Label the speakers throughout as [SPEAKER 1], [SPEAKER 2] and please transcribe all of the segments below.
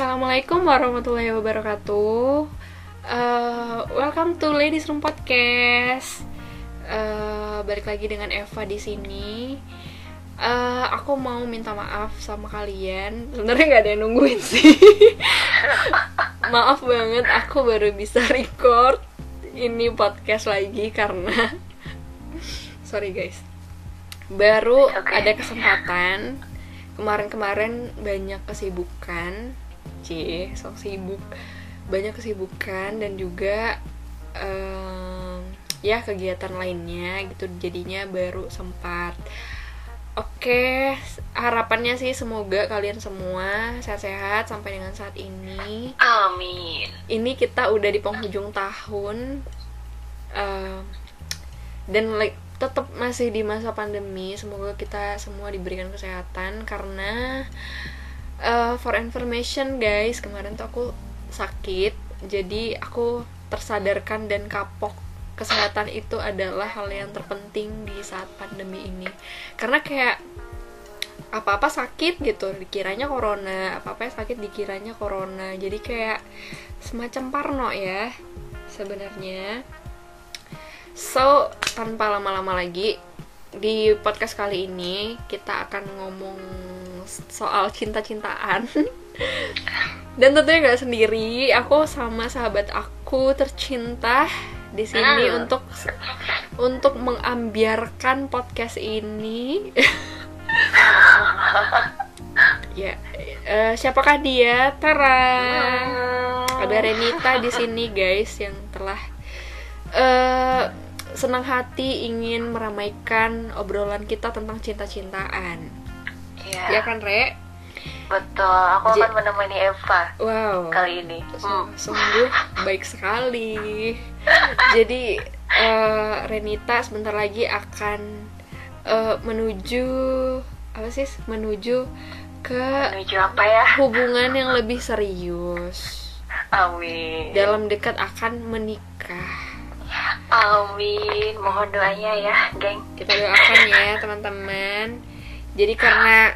[SPEAKER 1] Assalamualaikum warahmatullahi wabarakatuh. Uh, welcome to Ladies Room Podcast. Uh, balik lagi dengan Eva di sini. Uh, aku mau minta maaf sama kalian. Sebenarnya nggak ada yang nungguin sih. maaf banget, aku baru bisa record ini podcast lagi karena sorry guys. Baru
[SPEAKER 2] Okay.
[SPEAKER 1] ada kesempatan kemarin-kemarin banyak kesibukan cie sok sibuk. Banyak kesibukan dan juga em, ya kegiatan lainnya gitu jadinya baru sempat. Oke harapannya sih semoga kalian semua sehat-sehat sampai dengan saat ini.
[SPEAKER 2] Amin.
[SPEAKER 1] ini kita udah di penghujung tahun em, dan like tetap masih di masa pandemi. Semoga kita semua diberikan kesehatan karena uh, for information guys kemarin tuh aku sakit. Jadi aku tersadarkan dan kapok. Kesehatan itu adalah hal yang terpenting di saat pandemi ini. Karena kayak apa-apa sakit gitu. Dikiranya corona apa-apa sakit dikiranya corona. Jadi kayak semacam parno ya sebenarnya. So tanpa lama-lama lagi di podcast kali ini kita akan ngomong soal cinta-cintaan. Dan tentunya gak sendiri aku sama sahabat aku tercinta di sini
[SPEAKER 2] Hmm.
[SPEAKER 1] untuk untuk mengambiarkan podcast ini. Ya eh, siapakah dia? Tara. Ada Renita di sini guys yang telah eh senang hati ingin meramaikan obrolan kita tentang cinta-cintaan.
[SPEAKER 2] Iya,
[SPEAKER 1] Ya kan, Re?
[SPEAKER 2] betul. Aku
[SPEAKER 1] Ji-
[SPEAKER 2] akan menemani Eva
[SPEAKER 1] Wow.
[SPEAKER 2] kali ini. Hmm.
[SPEAKER 1] Sungguh baik sekali. Jadi eh, Renita sebentar lagi akan eh, menuju apa sih? Menuju ke
[SPEAKER 2] Menuju apa ya?
[SPEAKER 1] hubungan yang lebih serius.
[SPEAKER 2] Amin.
[SPEAKER 1] Dalam dekat akan menikah.
[SPEAKER 2] Amin. Mohon doanya ya, geng.
[SPEAKER 1] kita doakan ya teman-teman jadi karena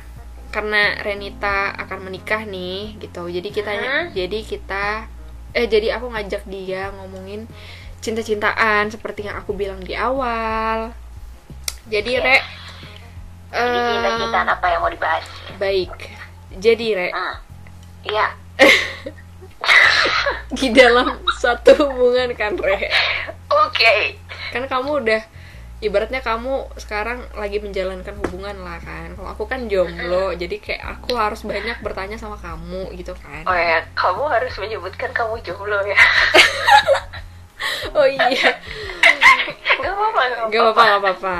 [SPEAKER 1] karena Renita akan menikah nih gitu jadi kita
[SPEAKER 2] Hmm.
[SPEAKER 1] jadi kita eh jadi aku ngajak dia ngomongin cinta-cintaan seperti yang aku bilang di awal jadi
[SPEAKER 2] Oke.
[SPEAKER 1] Re
[SPEAKER 2] Jadi
[SPEAKER 1] eh,
[SPEAKER 2] cinta-cintaan apa yang mau dibahas?
[SPEAKER 1] baik jadi Re
[SPEAKER 2] Hmm. Iya.
[SPEAKER 1] di dalam satu hubungan kan Re
[SPEAKER 2] Oke.
[SPEAKER 1] kan kamu udah ibaratnya kamu sekarang lagi menjalankan hubungan lah kan kalau aku kan jomblo jadi kayak aku harus banyak bertanya sama kamu gitu kan
[SPEAKER 2] Oh ya, kamu harus menyebutkan kamu jomblo ya.
[SPEAKER 1] oh iya
[SPEAKER 2] Gak apa-apa,
[SPEAKER 1] gak apa-apa gak apa-apa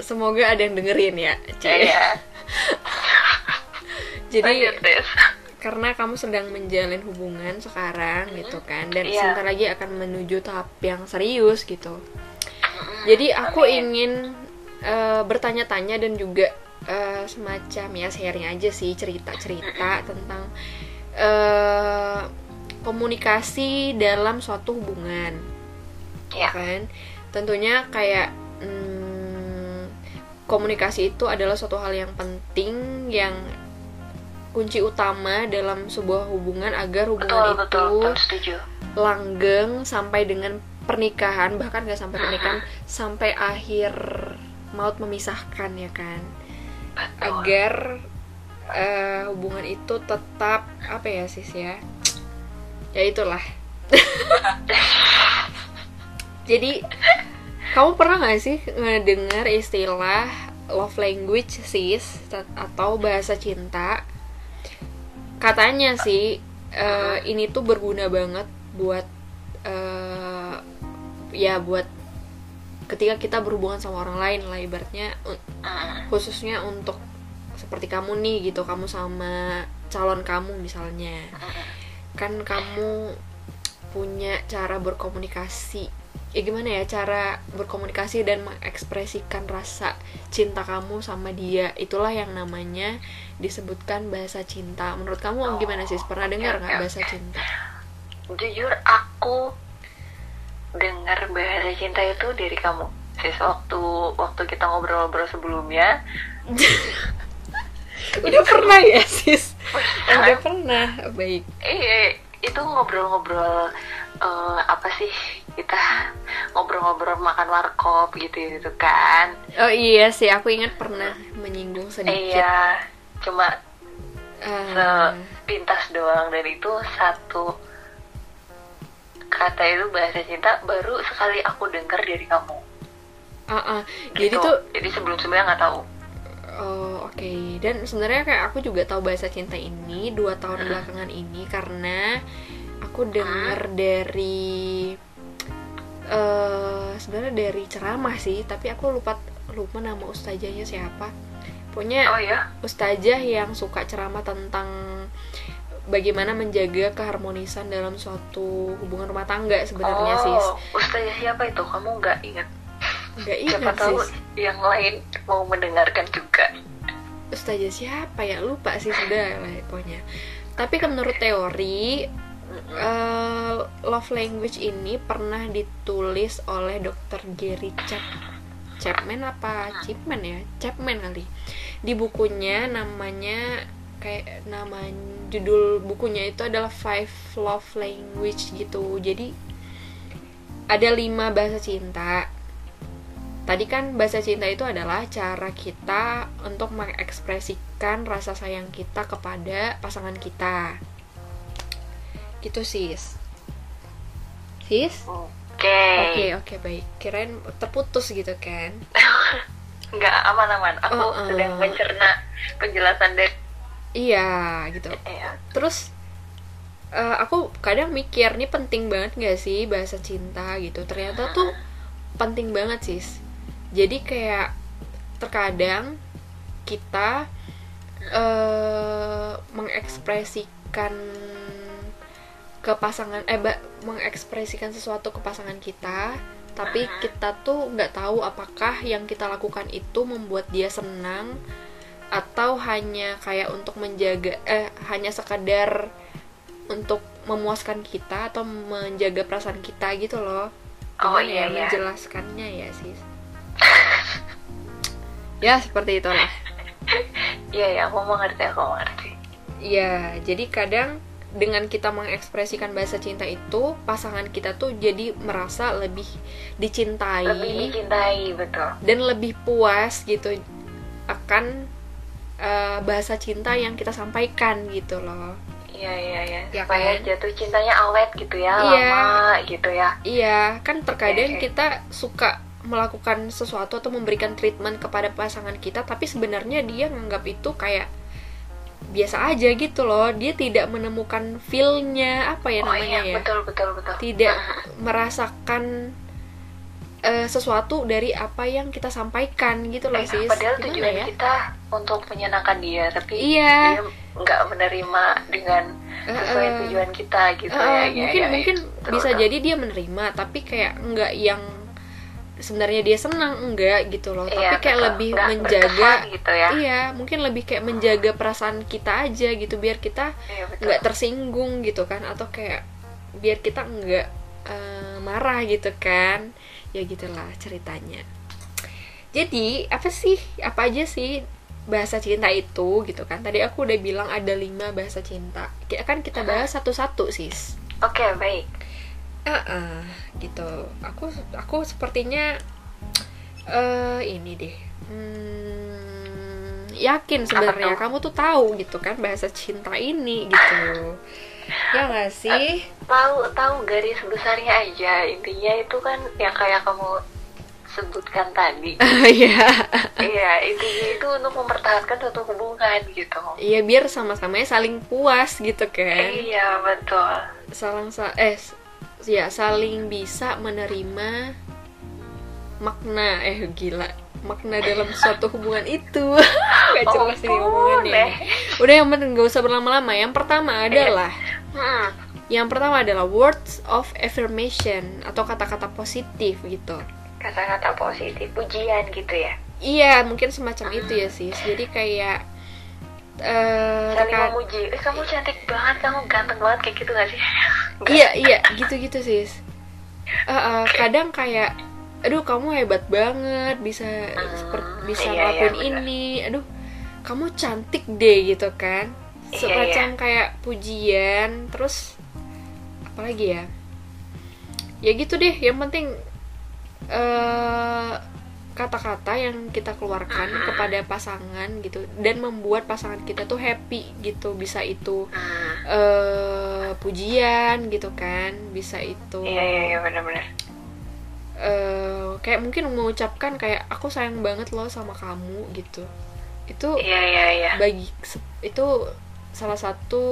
[SPEAKER 1] semoga ada yang dengerin ya Cie.
[SPEAKER 2] Iya.
[SPEAKER 1] jadi karena kamu sedang menjalin hubungan sekarang gitu kan dan
[SPEAKER 2] Iya.
[SPEAKER 1] sebentar lagi akan menuju tahap yang serius gitu jadi aku
[SPEAKER 2] Amin.
[SPEAKER 1] ingin eh, bertanya-tanya dan juga eh, semacam ya sharing aja sih cerita-cerita tentang eh, komunikasi dalam suatu hubungan
[SPEAKER 2] Ya.
[SPEAKER 1] kan tentunya kayak hmm, komunikasi itu adalah suatu hal yang penting yang kunci utama dalam sebuah hubungan agar hubungan
[SPEAKER 2] Betul,
[SPEAKER 1] itu
[SPEAKER 2] betul,
[SPEAKER 1] langgeng sampai dengan pernikahan bahkan gak sampai pernikahan sampai akhir maut memisahkan ya kan? Agar eh, hubungan itu tetap apa ya sis ya? Ya itulah. Jadi kamu pernah gak sih ngedengar istilah love language sis atau bahasa cinta? Katanya sih eh, ini tuh berguna banget buat eh, ya buat ketika kita berhubungan sama orang lain lah ibaratnya
[SPEAKER 2] Hmm.
[SPEAKER 1] khususnya untuk seperti kamu nih gitu kamu sama calon kamu misalnya. Kan kamu punya cara berkomunikasi. Ya gimana ya cara berkomunikasi dan mengekspresikan rasa cinta kamu sama dia. Itulah yang namanya disebutkan bahasa cinta. Menurut kamu gimana sih? Pernah dengar nggak bahasa cinta?
[SPEAKER 2] Jujur aku dengar bahasa cinta itu dari kamu. Sis waktu waktu kita ngobrol-ngobrol sebelumnya
[SPEAKER 1] udah pernah ya sis? Udah pernah? Baik.
[SPEAKER 2] Iya itu ngobrol-ngobrol eh, apa sih? Kita ngobrol-ngobrol makan warkop gitu gitu kan?
[SPEAKER 1] Oh iya sih aku ingat pernah menyinggung sedikit.
[SPEAKER 2] Iya cuma
[SPEAKER 1] Ah,
[SPEAKER 2] sepintas doang. Dan itu satu kata itu bahasa cinta baru sekali aku dengar dari kamu.
[SPEAKER 1] Ah. jadi
[SPEAKER 2] Gitu.
[SPEAKER 1] tuh
[SPEAKER 2] jadi sebelum sebelumnya nggak tahu.
[SPEAKER 1] Oh oke. Dan sebenarnya kayak aku juga tahu bahasa cinta ini dua tahun belakangan ini karena aku dengar dari eh sebenarnya dari ceramah sih tapi aku lupa lupa nama ustazahnya siapa. Punya
[SPEAKER 2] oh ya
[SPEAKER 1] ustazah yang suka ceramah tentang bagaimana menjaga keharmonisan dalam suatu hubungan rumah tangga sebenarnya
[SPEAKER 2] oh
[SPEAKER 1] sis.
[SPEAKER 2] ustazah siapa itu? Kamu nggak ingat?
[SPEAKER 1] Nggak
[SPEAKER 2] siapa
[SPEAKER 1] ingat
[SPEAKER 2] tahu
[SPEAKER 1] sis.
[SPEAKER 2] yang lain mau mendengarkan juga.
[SPEAKER 1] Ustazah siapa ya? Lupa sih sudah lah pokoknya. Tapi menurut teori eh, love language ini pernah ditulis oleh Dr. Gary Chap Chapman apa? Chapman ya? Chapman kali. Di bukunya namanya kayak nama judul bukunya itu adalah Five Love Language gitu jadi ada lima bahasa cinta Tadi kan bahasa cinta itu adalah cara kita untuk mengekspresikan rasa sayang kita kepada pasangan kita. Gitu sis. Sis?
[SPEAKER 2] oke
[SPEAKER 1] Oke, oke baik. Kirain terputus gitu kan.
[SPEAKER 2] nggak aman-aman aku
[SPEAKER 1] Oh, oh.
[SPEAKER 2] sedang mencerna penjelasan dari
[SPEAKER 1] Iya, gitu.
[SPEAKER 2] ya
[SPEAKER 1] Terus eh, aku kadang mikir nih penting banget gak sih bahasa cinta gitu. Ternyata tuh penting banget sis. Jadi kayak terkadang kita eh mengekspresikan ke pasangan eh ba- mengekspresikan sesuatu ke pasangan kita tapi kita tuh nggak tahu apakah yang kita lakukan itu membuat dia senang atau hanya kayak untuk menjaga eh hanya sekadar untuk memuaskan kita atau menjaga perasaan kita gitu loh.
[SPEAKER 2] Oh,
[SPEAKER 1] Gimana
[SPEAKER 2] iya,
[SPEAKER 1] ya
[SPEAKER 2] iya.
[SPEAKER 1] menjelaskannya ya sis. Ya seperti itulah.
[SPEAKER 2] Iya ya aku mengerti aku mengerti.
[SPEAKER 1] Ya jadi kadang dengan kita mengekspresikan bahasa cinta itu pasangan kita tuh jadi merasa lebih dicintai.
[SPEAKER 2] Lebih dicintai betul.
[SPEAKER 1] Dan lebih puas gitu akan eh, bahasa cinta yang kita sampaikan gitu loh
[SPEAKER 2] iya iya iya
[SPEAKER 1] Ya
[SPEAKER 2] supaya
[SPEAKER 1] kan?
[SPEAKER 2] jatuh cintanya awet gitu ya
[SPEAKER 1] Iya.
[SPEAKER 2] lama gitu ya
[SPEAKER 1] Iya, kan terkadang
[SPEAKER 2] Oke.
[SPEAKER 1] kita suka melakukan sesuatu atau memberikan treatment kepada pasangan kita, tapi sebenarnya dia nganggap itu kayak biasa aja gitu loh. Dia tidak menemukan feel-nya apa ya
[SPEAKER 2] oh
[SPEAKER 1] namanya
[SPEAKER 2] iya
[SPEAKER 1] ya.
[SPEAKER 2] betul betul betul
[SPEAKER 1] Tidak merasakan eh, sesuatu dari apa yang kita sampaikan gitu loh,
[SPEAKER 2] Eh,
[SPEAKER 1] sis.
[SPEAKER 2] padahal
[SPEAKER 1] Gimana
[SPEAKER 2] tujuan
[SPEAKER 1] ya?
[SPEAKER 2] kita untuk menyenangkan dia tapi
[SPEAKER 1] Iya.
[SPEAKER 2] dia nggak menerima dengan sesuai tujuan kita gitu
[SPEAKER 1] Eh,
[SPEAKER 2] ya, ya
[SPEAKER 1] mungkin
[SPEAKER 2] ya, ya.
[SPEAKER 1] mungkin
[SPEAKER 2] Betul,
[SPEAKER 1] bisa
[SPEAKER 2] betul.
[SPEAKER 1] jadi dia menerima tapi kayak enggak yang sebenarnya dia senang enggak gitu loh tapi
[SPEAKER 2] Iya,
[SPEAKER 1] kayak
[SPEAKER 2] betul.
[SPEAKER 1] lebih
[SPEAKER 2] Nggak
[SPEAKER 1] menjaga
[SPEAKER 2] gitu ya
[SPEAKER 1] iya mungkin lebih kayak menjaga perasaan kita aja gitu biar kita
[SPEAKER 2] Iya, betul.
[SPEAKER 1] nggak tersinggung gitu kan atau kayak biar kita enggak eh, marah gitu kan ya gitulah ceritanya jadi apa sih apa aja sih bahasa cinta itu gitu kan tadi aku udah bilang ada lima bahasa cinta kan kita bahas satu-satu sis
[SPEAKER 2] oke baik
[SPEAKER 1] Ah, gitu. Aku aku sepertinya eh ini deh. Hmm, yakin sebenarnya kamu tuh tahu gitu kan bahasa cinta ini gitu. Ya nggak sih?
[SPEAKER 2] tahu tahu garis besarnya aja intinya itu kan yang kayak kamu sebutkan tadi.
[SPEAKER 1] Iya.
[SPEAKER 2] iya intinya itu untuk mempertahankan suatu hubungan gitu.
[SPEAKER 1] Iya biar sama-sama saling puas gitu kan.
[SPEAKER 2] iya betul.
[SPEAKER 1] Saling sa eh ya saling bisa menerima makna. Eh gila. Makna dalam suatu hubungan itu. Gak jelas ini
[SPEAKER 2] Ampun,
[SPEAKER 1] omongannya.
[SPEAKER 2] deh.
[SPEAKER 1] udah yang penting gak usah berlama-lama. Yang pertama adalah
[SPEAKER 2] hmm.
[SPEAKER 1] yang pertama adalah words of affirmation atau kata-kata positif gitu
[SPEAKER 2] kata-kata positif pujian gitu ya?
[SPEAKER 1] Iya mungkin semacam itu ya sis. Jadi kayak eh
[SPEAKER 2] saling
[SPEAKER 1] rekan-
[SPEAKER 2] memuji. Eh kamu cantik banget kamu ganteng banget kayak gitu gak sih?
[SPEAKER 1] Iya iya gitu-gitu sis. Eh, eh, kadang kayak aduh kamu hebat banget bisa seperti bisa
[SPEAKER 2] iya, iya,
[SPEAKER 1] ngelakuin
[SPEAKER 2] bener.
[SPEAKER 1] ini. Aduh kamu cantik deh gitu kan. Semacam kayak pujian terus apalagi ya? Ya gitu deh yang penting eh kata-kata yang kita keluarkan kepada pasangan gitu dan membuat pasangan kita tuh happy gitu bisa itu
[SPEAKER 2] Hmm.
[SPEAKER 1] eh pujian gitu kan bisa itu
[SPEAKER 2] Iya iya iya benar-benar.
[SPEAKER 1] eh kayak mungkin mengucapkan kayak aku sayang banget loh sama kamu gitu itu
[SPEAKER 2] Iya iya iya.
[SPEAKER 1] bagi itu salah satu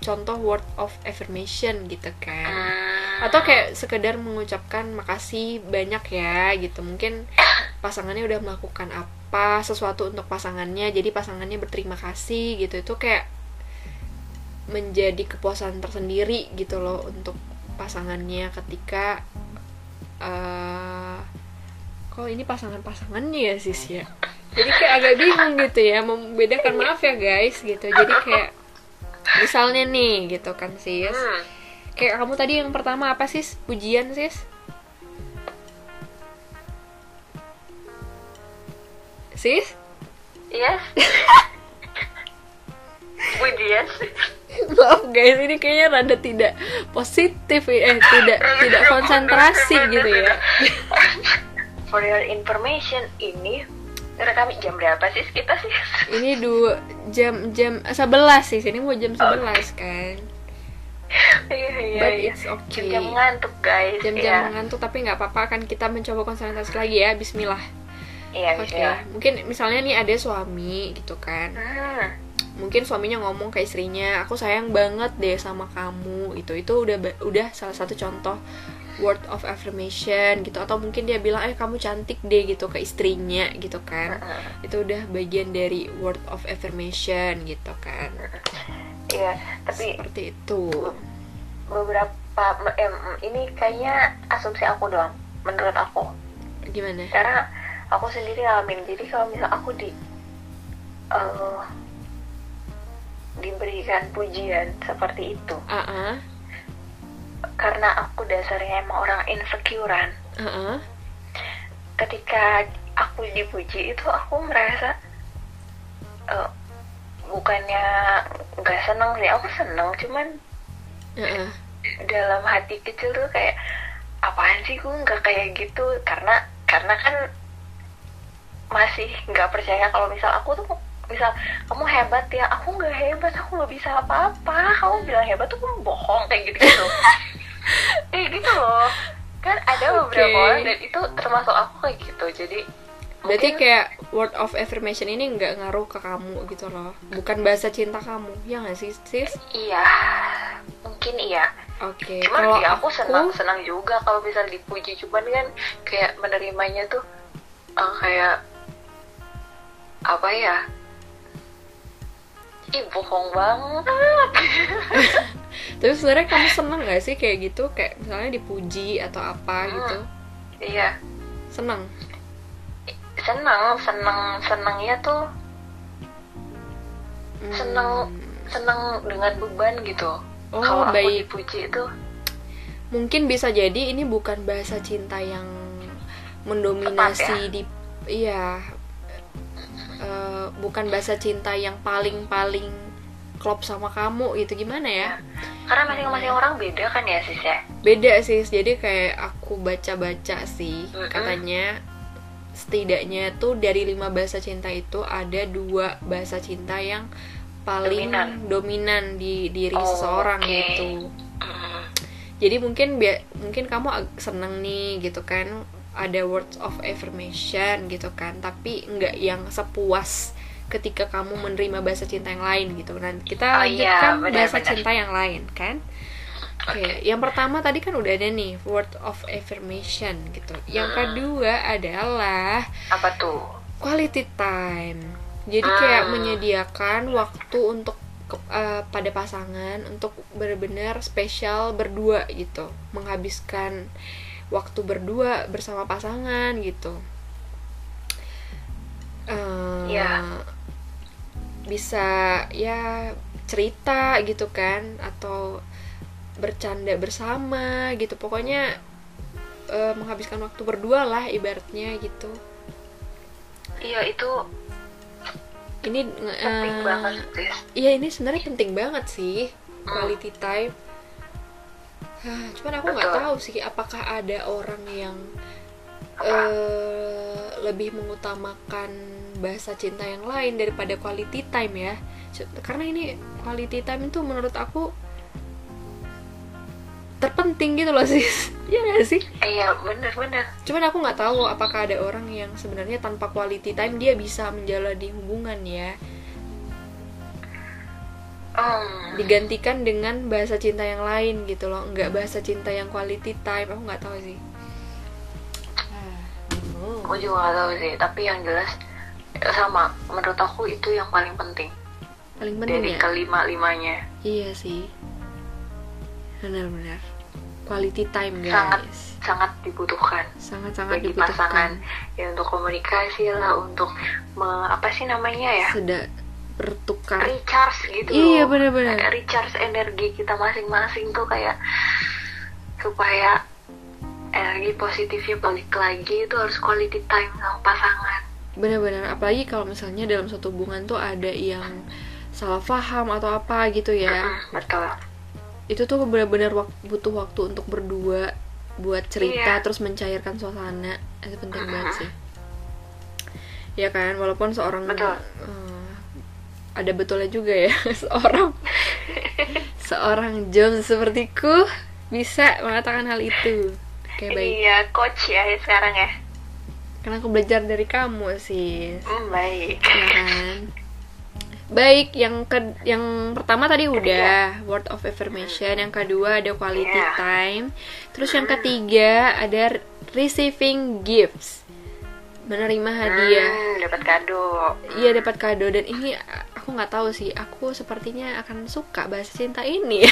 [SPEAKER 1] contoh word of affirmation gitu kan.
[SPEAKER 2] Hmm.
[SPEAKER 1] atau kayak sekedar mengucapkan makasih banyak ya gitu. Mungkin pasangannya udah melakukan apa sesuatu untuk pasangannya jadi pasangannya berterima kasih gitu. Itu kayak menjadi kepuasan tersendiri gitu loh untuk pasangannya ketika eh kok ini pasangan-pasangannya ya sis ya? Jadi kayak agak bingung gitu ya. Membedakan maaf ya guys gitu. Jadi kayak misalnya nih gitu kan sis.
[SPEAKER 2] Hmm.
[SPEAKER 1] kayak kamu tadi yang pertama apa sis? Pujian sis? Sis?
[SPEAKER 2] Yes. Pujian.
[SPEAKER 1] maaf guys ini kayaknya rada tidak positif eh tidak tidak konsentrasi gitu ya.
[SPEAKER 2] For your information, ini rekam jam berapa sih kita sih?
[SPEAKER 1] ini dua jam jam 11 sih ini mau jam 11 kan
[SPEAKER 2] Iya iya
[SPEAKER 1] but
[SPEAKER 2] iya.
[SPEAKER 1] it's okay
[SPEAKER 2] Jam ngantuk guys.
[SPEAKER 1] jam-jam
[SPEAKER 2] Iya.
[SPEAKER 1] mengantuk tapi nggak apa-apa kan kita mencoba konsentrasi lagi ya Bismillah
[SPEAKER 2] Iya
[SPEAKER 1] oke
[SPEAKER 2] bisa.
[SPEAKER 1] mungkin misalnya nih ada suami gitu kan
[SPEAKER 2] Hmm.
[SPEAKER 1] mungkin suaminya ngomong ke istrinya aku sayang banget deh sama kamu itu itu udah udah salah satu contoh word of affirmation gitu. Atau mungkin dia bilang eh kamu cantik deh gitu ke istrinya gitu kan.
[SPEAKER 2] Hmm.
[SPEAKER 1] itu udah bagian dari word of affirmation gitu kan.
[SPEAKER 2] Iya, tapi
[SPEAKER 1] seperti itu.
[SPEAKER 2] Beberapa em, ini kayaknya asumsi aku doang menurut aku.
[SPEAKER 1] Gimana?
[SPEAKER 2] Karena aku sendiri ngalamin. Jadi kalau misal aku di eh, diberikan pujian seperti itu
[SPEAKER 1] ah
[SPEAKER 2] karena aku dasarnya emang orang insecurean
[SPEAKER 1] ah ah.
[SPEAKER 2] ketika aku dipuji itu aku merasa eh, bukannya nggak seneng sih aku seneng cuman
[SPEAKER 1] ah ah.
[SPEAKER 2] dalam hati kecil tuh kayak apaan sih gue nggak kayak gitu karena karena kan masih nggak percaya kalau misal aku tuh misal kamu hebat ya. Aku nggak hebat aku nggak bisa apa-apa. Kamu bilang hebat tuh kamu bohong kayak gitu gitu kayak gitu loh. Kan ada beberapa
[SPEAKER 1] Oke.
[SPEAKER 2] orang dan itu termasuk aku kayak gitu. Jadi
[SPEAKER 1] berarti
[SPEAKER 2] mungkin-
[SPEAKER 1] kayak word of affirmation ini nggak ngaruh ke kamu gitu loh. Bukan bahasa cinta kamu. Ya nggak sih sis?
[SPEAKER 2] Iya. Mungkin iya.
[SPEAKER 1] Oke.
[SPEAKER 2] Cuman
[SPEAKER 1] kalau
[SPEAKER 2] ya aku senang senang juga kalau misal dipuji. Cuman kan kayak menerimanya tuh eh, kayak apa ya ih bohong banget
[SPEAKER 1] Tapi sebenarnya kamu seneng gak sih kayak gitu? Kayak misalnya dipuji atau apa gitu?
[SPEAKER 2] iya
[SPEAKER 1] Seneng?
[SPEAKER 2] senang senang senangnya tuh
[SPEAKER 1] Hmm.
[SPEAKER 2] seneng seneng dengan beban gitu
[SPEAKER 1] Oh,
[SPEAKER 2] kalau aku dipuji itu
[SPEAKER 1] Mungkin bisa jadi ini bukan bahasa cinta yang mendominasi
[SPEAKER 2] Tepat, ya?
[SPEAKER 1] di... Iya. Eh, bukan bahasa cinta yang paling-paling klop sama kamu gitu. Gimana ya?
[SPEAKER 2] karena masing-masing orang beda kan ya sis ya
[SPEAKER 1] Beda sih. Jadi kayak aku baca-baca sih.
[SPEAKER 2] Mm-mm.
[SPEAKER 1] Katanya setidaknya tuh dari lima bahasa cinta itu ada dua bahasa cinta yang paling
[SPEAKER 2] Dominan.
[SPEAKER 1] dominan, di diri
[SPEAKER 2] Oh,
[SPEAKER 1] seseorang
[SPEAKER 2] oke.
[SPEAKER 1] gitu.
[SPEAKER 2] Mm.
[SPEAKER 1] Jadi mungkin mungkin kamu seneng nih gitu kan ada words of affirmation gitu kan, tapi nggak yang sepuas ketika kamu menerima bahasa cinta yang lain gitu. Nah, kita
[SPEAKER 2] Oh, iya,
[SPEAKER 1] lanjutkan
[SPEAKER 2] benar,
[SPEAKER 1] bahasa
[SPEAKER 2] benar.
[SPEAKER 1] cinta yang lain kan. Oke, yang pertama tadi kan udah ada nih word of affirmation gitu. Yang
[SPEAKER 2] Hmm.
[SPEAKER 1] kedua adalah
[SPEAKER 2] apa tuh
[SPEAKER 1] quality time. Jadi kayak
[SPEAKER 2] Hmm.
[SPEAKER 1] menyediakan waktu untuk ke- eh, pada pasangan untuk benar-benar spesial berdua gitu, menghabiskan waktu berdua bersama pasangan gitu. Eh,
[SPEAKER 2] Iya.
[SPEAKER 1] Bisa ya cerita gitu kan atau bercanda bersama gitu. Pokoknya eh, menghabiskan waktu berdua lah ibaratnya gitu.
[SPEAKER 2] iya itu
[SPEAKER 1] ini
[SPEAKER 2] penting
[SPEAKER 1] eh,
[SPEAKER 2] banget
[SPEAKER 1] Iya ini sebenarnya penting banget sih quality time. Hah, cuman aku nggak tahu sih apakah ada orang yang eh lebih mengutamakan bahasa cinta yang lain daripada quality time ya. Karena ini quality time itu menurut aku terpenting gitu loh sis. Iya gak sih?
[SPEAKER 2] iya bener-bener
[SPEAKER 1] Cuman aku nggak tahu apakah ada orang yang sebenarnya tanpa quality time dia bisa menjalani hubungan ya.
[SPEAKER 2] Hmm.
[SPEAKER 1] digantikan dengan bahasa cinta yang lain gitu loh. Nggak bahasa cinta yang quality time aku nggak tahu sih. Oh.
[SPEAKER 2] aku juga gak tahu sih tapi yang jelas sama. Menurut aku itu yang paling penting.
[SPEAKER 1] Paling penting
[SPEAKER 2] dari
[SPEAKER 1] ya?
[SPEAKER 2] kelima limanya.
[SPEAKER 1] Iya sih. Benar-benar. Quality time
[SPEAKER 2] sangat
[SPEAKER 1] guys.
[SPEAKER 2] Sangat dibutuhkan.
[SPEAKER 1] Sangat-sangat
[SPEAKER 2] bagi pasangan.
[SPEAKER 1] Dibutuhkan
[SPEAKER 2] ya untuk komunikasi lah untuk me- apa sih namanya ya?
[SPEAKER 1] Sudah bertukar.
[SPEAKER 2] Recharge gitu
[SPEAKER 1] Iya.
[SPEAKER 2] Kayak recharge energi kita masing-masing tuh kayak supaya energi positifnya balik lagi itu harus quality time sama pasangan.
[SPEAKER 1] Benar-benar apalagi kalau misalnya dalam suatu hubungan tuh ada yang salah paham atau apa gitu ya.
[SPEAKER 2] Betul.
[SPEAKER 1] Itu tuh benar-benar wak- butuh waktu untuk berdua buat cerita
[SPEAKER 2] Iya.
[SPEAKER 1] terus mencairkan suasana. Itu penting banget sih. Ya kan walaupun seorang
[SPEAKER 2] Betul.
[SPEAKER 1] eh, ada betulnya juga ya seorang seorang Jones sepertiku bisa mengatakan hal itu. Oke baik.
[SPEAKER 2] Iya coach ya sekarang ya.
[SPEAKER 1] Karena aku belajar dari kamu sih
[SPEAKER 2] Hmm, baik.
[SPEAKER 1] Ya kan? Baik yang ke yang pertama tadi udah word of affirmation. Yang kedua ada quality
[SPEAKER 2] Iya.
[SPEAKER 1] time. Terus yang ketiga ada receiving gifts menerima hadiah
[SPEAKER 2] Hmm, dapat kado
[SPEAKER 1] iya dapat kado dan ini aku nggak tahu sih aku sepertinya akan suka bahasa cinta ini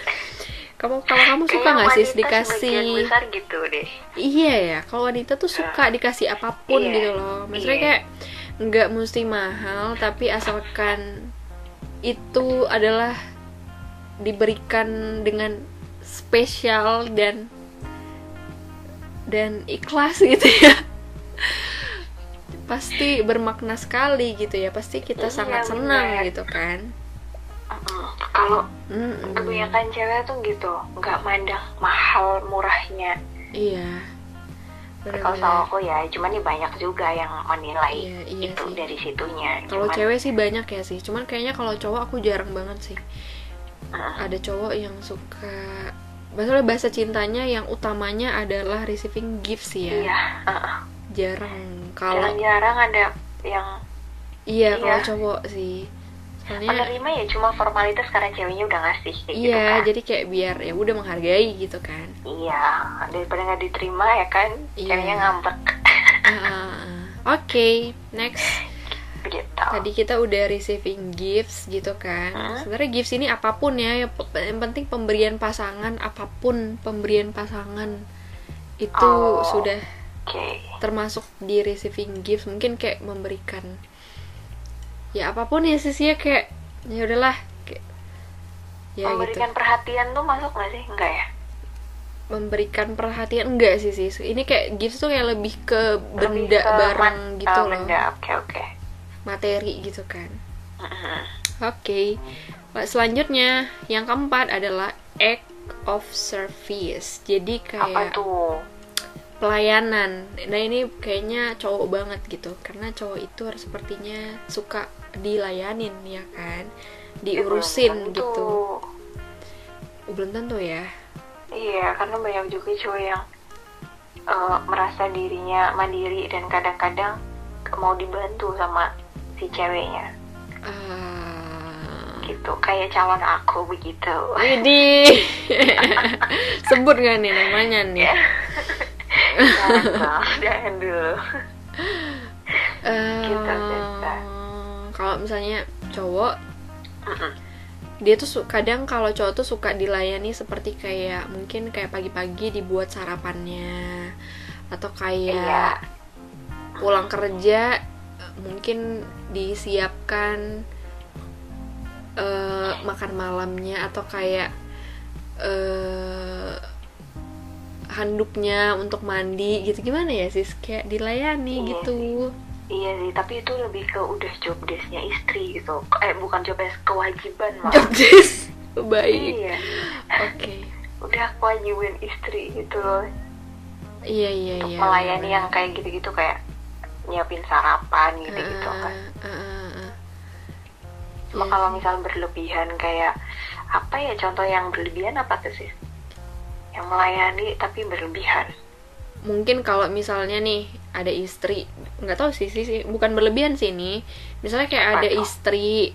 [SPEAKER 1] kamu kalau kamu suka nggak sih dikasih
[SPEAKER 2] besar gitu deh
[SPEAKER 1] Iya ya, kalau wanita tuh suka dikasih apa pun
[SPEAKER 2] Iya.
[SPEAKER 1] gitu loh. Maksudnya
[SPEAKER 2] Iya.
[SPEAKER 1] kayak nggak mesti mahal, tapi asalkan itu adalah diberikan dengan spesial dan dan ikhlas gitu ya. Pasti bermakna sekali gitu ya. Pasti kita
[SPEAKER 2] Iya,
[SPEAKER 1] sangat senang
[SPEAKER 2] bener.
[SPEAKER 1] gitu kan.
[SPEAKER 2] Mm-mm. kalau kebanyakan cewek tuh gitu nggak mandang mahal murahnya
[SPEAKER 1] Iya.
[SPEAKER 2] kalau sama aku ya cuman nih banyak juga yang menilai
[SPEAKER 1] Iya, iya
[SPEAKER 2] itu
[SPEAKER 1] sih.
[SPEAKER 2] dari situnya
[SPEAKER 1] Kalau
[SPEAKER 2] Cuman,
[SPEAKER 1] cewek sih banyak ya sih. Cuman kayaknya kalau cowok aku jarang banget sih.
[SPEAKER 2] mm,
[SPEAKER 1] ada cowok yang suka maksudnya bahasa cintanya yang utamanya adalah receiving gifts ya
[SPEAKER 2] iya uh-uh.
[SPEAKER 1] Jarang kalau
[SPEAKER 2] jarang-jarang ada yang
[SPEAKER 1] iya
[SPEAKER 2] iya.
[SPEAKER 1] kalau cowok sih soalnya
[SPEAKER 2] menerima ya cuma formalitas karena ceweknya udah ngasih kayak gitu
[SPEAKER 1] iya
[SPEAKER 2] kan
[SPEAKER 1] jadi kayak biar ya udah menghargai gitu kan
[SPEAKER 2] iya daripada nggak diterima ya kan
[SPEAKER 1] Iya.
[SPEAKER 2] ceweknya ngambek
[SPEAKER 1] Ah, ah, ah. oke next
[SPEAKER 2] gitu
[SPEAKER 1] tadi kita udah receiving gifts gitu kan
[SPEAKER 2] Hmm.
[SPEAKER 1] sebenarnya gifts ini apa pun ya yang penting pemberian pasangan apa pun pemberian pasangan itu
[SPEAKER 2] Oh.
[SPEAKER 1] sudah
[SPEAKER 2] oke.
[SPEAKER 1] Termasuk di receiving gifts mungkin kayak memberikan ya apa pun ya sih ya kayak ya udahlah kayak ya gitu.
[SPEAKER 2] Memberikan perhatian tuh masuk nggak sih? Enggak ya?
[SPEAKER 1] Memberikan perhatian enggak sih sis ini kayak gifts tuh kayak lebih ke
[SPEAKER 2] Lebih
[SPEAKER 1] benda
[SPEAKER 2] ke
[SPEAKER 1] barang
[SPEAKER 2] mat-
[SPEAKER 1] gitu
[SPEAKER 2] oh,
[SPEAKER 1] loh.
[SPEAKER 2] benda. Oke oke.
[SPEAKER 1] Materi gitu kan.
[SPEAKER 2] Mm-mm.
[SPEAKER 1] oke. Lah, selanjutnya yang keempat adalah act of service. Jadi kayak
[SPEAKER 2] apa tuh
[SPEAKER 1] pelayanan nah ini kayaknya cowok banget gitu karena cowok itu harus sepertinya suka dilayanin ya kan
[SPEAKER 2] Ya,
[SPEAKER 1] diurusin
[SPEAKER 2] tentu.
[SPEAKER 1] gitu Oh, belum tentu ya
[SPEAKER 2] Iya, karena banyak juga cowok yang eh, merasa dirinya mandiri dan kadang-kadang mau dibantu sama si ceweknya
[SPEAKER 1] Ah,
[SPEAKER 2] gitu. Kayak calon aku begitu.
[SPEAKER 1] Widih sebut gak nih namanya nih
[SPEAKER 2] Ya. jangan, jangan dulu. Gitu,
[SPEAKER 1] kalau misalnya cowok
[SPEAKER 2] Mm-mm.
[SPEAKER 1] dia tuh su- kadang kalau cowok tuh suka dilayani seperti kayak mungkin kayak pagi-pagi dibuat sarapannya atau kayak
[SPEAKER 2] Iya.
[SPEAKER 1] pulang kerja mungkin disiapkan eh, makan malamnya atau kayak eh, handuknya untuk mandi gitu. Gimana ya sis? Kayak dilayani
[SPEAKER 2] Iya
[SPEAKER 1] gitu.
[SPEAKER 2] iya sih tapi itu lebih ke udah job desknya istri gitu. Eh bukan job desk kewajiban malah
[SPEAKER 1] job desk? Baik.
[SPEAKER 2] Iya.
[SPEAKER 1] Oke.
[SPEAKER 2] Udah kewajiban istri gitu loh.
[SPEAKER 1] Iya iya
[SPEAKER 2] untuk
[SPEAKER 1] iya
[SPEAKER 2] melayani
[SPEAKER 1] benar.
[SPEAKER 2] yang kayak gitu-gitu kayak nyiapin sarapan gitu-gitu
[SPEAKER 1] Eh,
[SPEAKER 2] kan.
[SPEAKER 1] eh, eh, eh.
[SPEAKER 2] cuma
[SPEAKER 1] Iya
[SPEAKER 2] kalau
[SPEAKER 1] sih.
[SPEAKER 2] misal berlebihan kayak apa ya contoh yang berlebihan apa tuh sih yang melayani tapi berlebihan.
[SPEAKER 1] Mungkin kalau misalnya nih ada istri nggak tahu sih sih sih, bukan berlebihan sih ini misalnya kayak
[SPEAKER 2] Apa
[SPEAKER 1] ada istri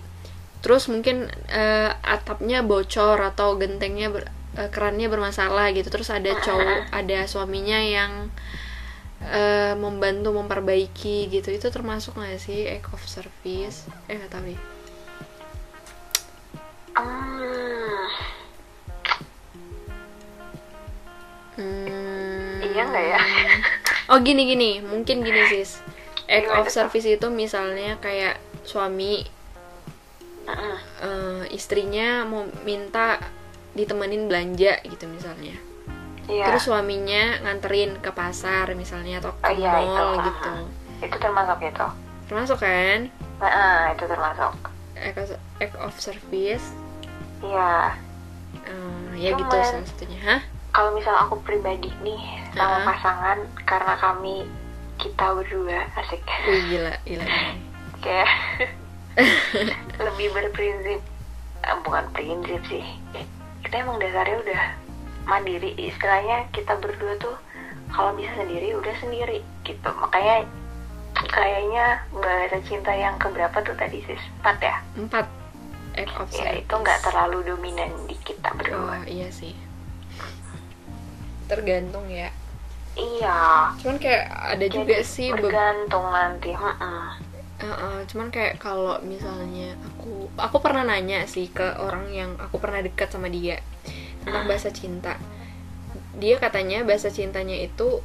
[SPEAKER 1] terus mungkin eh, atapnya bocor atau gentengnya ber- eh, kerannya bermasalah gitu. Terus ada cowok ada suaminya yang eh, membantu memperbaiki gitu. Itu termasuk nggak sih act of service? Eh nggak tahu deh
[SPEAKER 2] hmm,
[SPEAKER 1] Hmm.
[SPEAKER 2] Iya nggak ya?
[SPEAKER 1] Oh gini gini, mungkin gini sis. Act
[SPEAKER 2] Gimana
[SPEAKER 1] of service itu misalnya kayak suami
[SPEAKER 2] mm-mm.
[SPEAKER 1] eh, istrinya mau minta ditemenin belanja gitu misalnya.
[SPEAKER 2] iya
[SPEAKER 1] Terus suaminya nganterin ke pasar misalnya atau ke
[SPEAKER 2] Oh, iya, itu,
[SPEAKER 1] mall
[SPEAKER 2] ah.
[SPEAKER 1] gitu.
[SPEAKER 2] itu termasuk itu
[SPEAKER 1] Termasuk kan?
[SPEAKER 2] nah, itu termasuk
[SPEAKER 1] Act of, act of service.
[SPEAKER 2] iya
[SPEAKER 1] Eh, ya gitu
[SPEAKER 2] Cuman-
[SPEAKER 1] salah satunya. Hah?
[SPEAKER 2] Kalau misal aku pribadi nih sama
[SPEAKER 1] Ah.
[SPEAKER 2] pasangan karena kami kita berdua asik
[SPEAKER 1] Wih gila, gila.
[SPEAKER 2] kayak lebih berprinsip eh, bukan prinsip sih kita emang dasarnya udah mandiri istilahnya kita berdua tuh kalau bisa sendiri udah sendiri gitu makanya kayaknya bahasa cinta yang keberapa tuh tadi sis empat ya
[SPEAKER 1] Empat.
[SPEAKER 2] Ya itu nggak terlalu dominan di kita
[SPEAKER 1] Oh
[SPEAKER 2] berdua
[SPEAKER 1] iya sih. Tergantung ya.
[SPEAKER 2] iya.
[SPEAKER 1] Cuman kayak ada juga
[SPEAKER 2] Jadi
[SPEAKER 1] sih be-
[SPEAKER 2] bergantung nanti Mm-mm.
[SPEAKER 1] Uh-uh, cuman kayak kalau misalnya aku aku pernah nanya sih ke orang yang aku pernah dekat sama dia tentang
[SPEAKER 2] Hmm.
[SPEAKER 1] bahasa cinta. Dia katanya bahasa cintanya itu